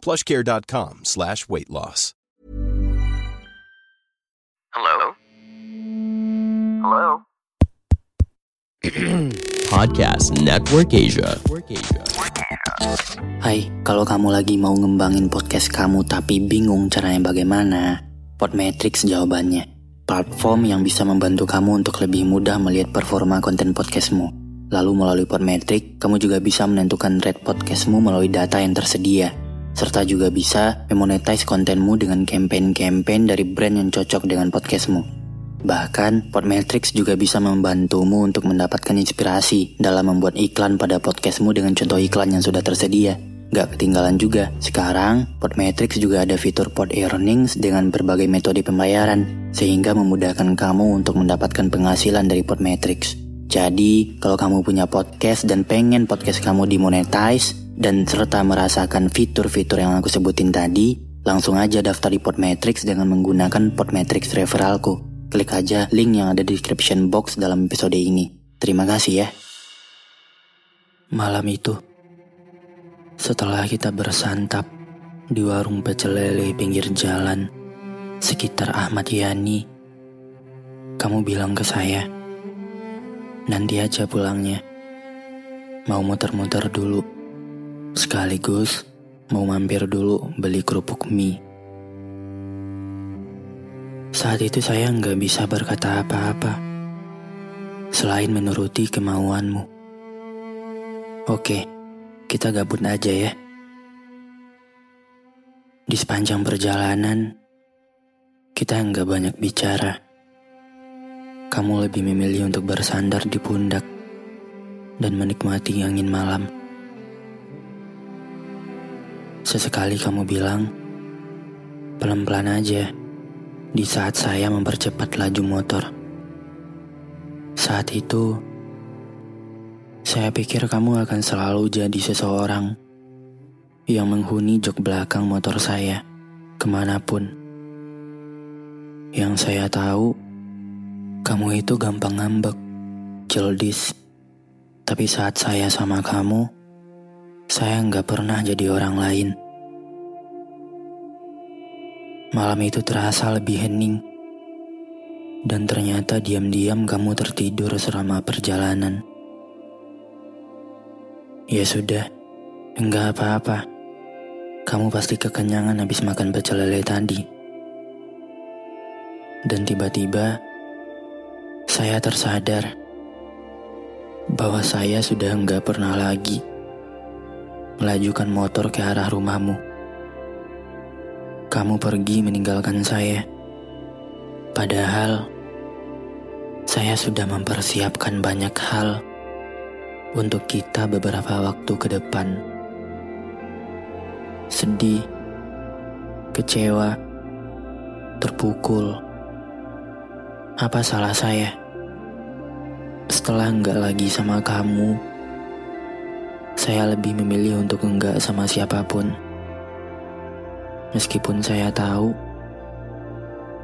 plushcare.com slash weight loss. Hello? Hello? Podcast Network Asia. Hai, kalau kamu lagi mau ngembangin podcast kamu tapi bingung caranya bagaimana, Podmetrics jawabannya. Platform yang bisa membantu kamu untuk lebih mudah melihat performa konten podcastmu. Lalu melalui Podmetrics, kamu juga bisa menentukan rate podcastmu melalui data yang tersedia. Serta juga bisa memonetize kontenmu dengan campaign-campaign dari brand yang cocok dengan podcastmu. Bahkan, Podmetrics juga bisa membantumu untuk mendapatkan inspirasi dalam membuat iklan pada podcastmu dengan contoh iklan yang sudah tersedia. Gak ketinggalan juga, sekarang Podmetrics juga ada fitur Pod Earnings dengan berbagai metode pembayaran, sehingga memudahkan kamu untuk mendapatkan penghasilan dari Podmetrics. Jadi, kalau kamu punya podcast dan pengen podcast kamu dimonetize, dan serta merasakan fitur-fitur yang aku sebutin tadi, langsung aja daftar di Podmetrics dengan menggunakan Podmetrics referralku. Klik aja link yang ada di description box dalam episode ini. Terima kasih ya. Malam itu, setelah kita bersantap di warung pecel lele pinggir jalan sekitar Ahmad Yani, kamu bilang ke saya, nanti aja pulangnya. Mau muter-muter dulu, sekaligus mau mampir dulu beli kerupuk mie. Saat itu saya nggak bisa berkata apa-apa selain menuruti kemauanmu. Oke, kita gabut aja ya. Di sepanjang perjalanan, kita nggak banyak bicara. Kamu lebih memilih untuk bersandar di pundak dan menikmati angin malam. Sesekali kamu bilang, pelan-pelan aja di saat saya mempercepat laju motor. Saat itu, saya pikir kamu akan selalu jadi seseorang yang menghuni jok belakang motor saya ke mana pun. Yang saya tahu, kamu itu gampang ngambek, jeldis. Tapi saat saya sama kamu, saya nggak pernah jadi orang lain. Malam itu terasa lebih hening. Dan ternyata diam-diam kamu tertidur selama perjalanan. Ya sudah, enggak apa-apa. Kamu pasti kekenyangan habis makan pecel lele tadi. Dan tiba-tiba, saya tersadar bahwa saya sudah enggak pernah lagi melajukan motor ke arah rumahmu kamu pergi meninggalkan saya. Padahal saya sudah mempersiapkan banyak hal untuk kita beberapa waktu ke depan. Sedih, kecewa, terpukul. Apa salah saya? Setelah enggak lagi sama kamu, saya lebih memilih untuk enggak sama siapa pun. Meskipun saya tahu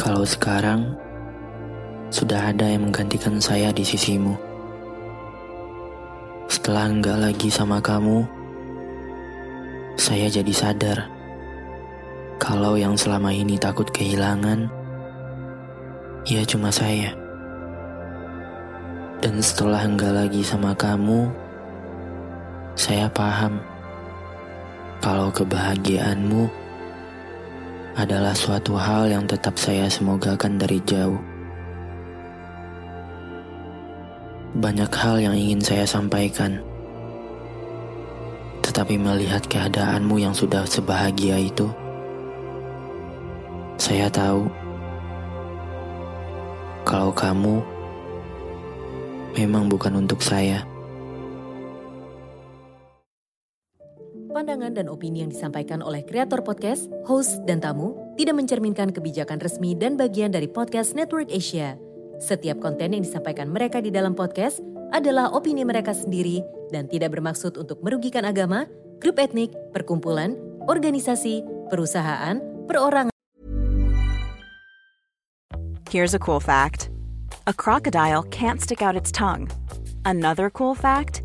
kalau sekarang sudah ada yang menggantikan saya di sisimu. Setelah enggak lagi sama kamu, saya jadi sadar kalau yang selama ini takut kehilangan, ya cuma saya. Dan setelah enggak lagi sama kamu, saya paham kalau kebahagiaanmu adalah suatu hal yang tetap saya semogakan dari jauh. Banyak hal yang ingin saya sampaikan, tetapi melihat keadaanmu yang sudah sebahagia itu, saya tahu kalau kamu memang bukan untuk saya. Pandangan dan opini yang disampaikan oleh kreator podcast, host, dan tamu tidak mencerminkan kebijakan resmi dan bagian dari podcast Network Asia. Setiap konten yang disampaikan mereka di dalam podcast adalah opini mereka sendiri dan tidak bermaksud untuk merugikan agama, grup etnik, perkumpulan, organisasi, perusahaan, perorangan. Here's a cool fact a crocodile can't stick out its tongue. Another cool fact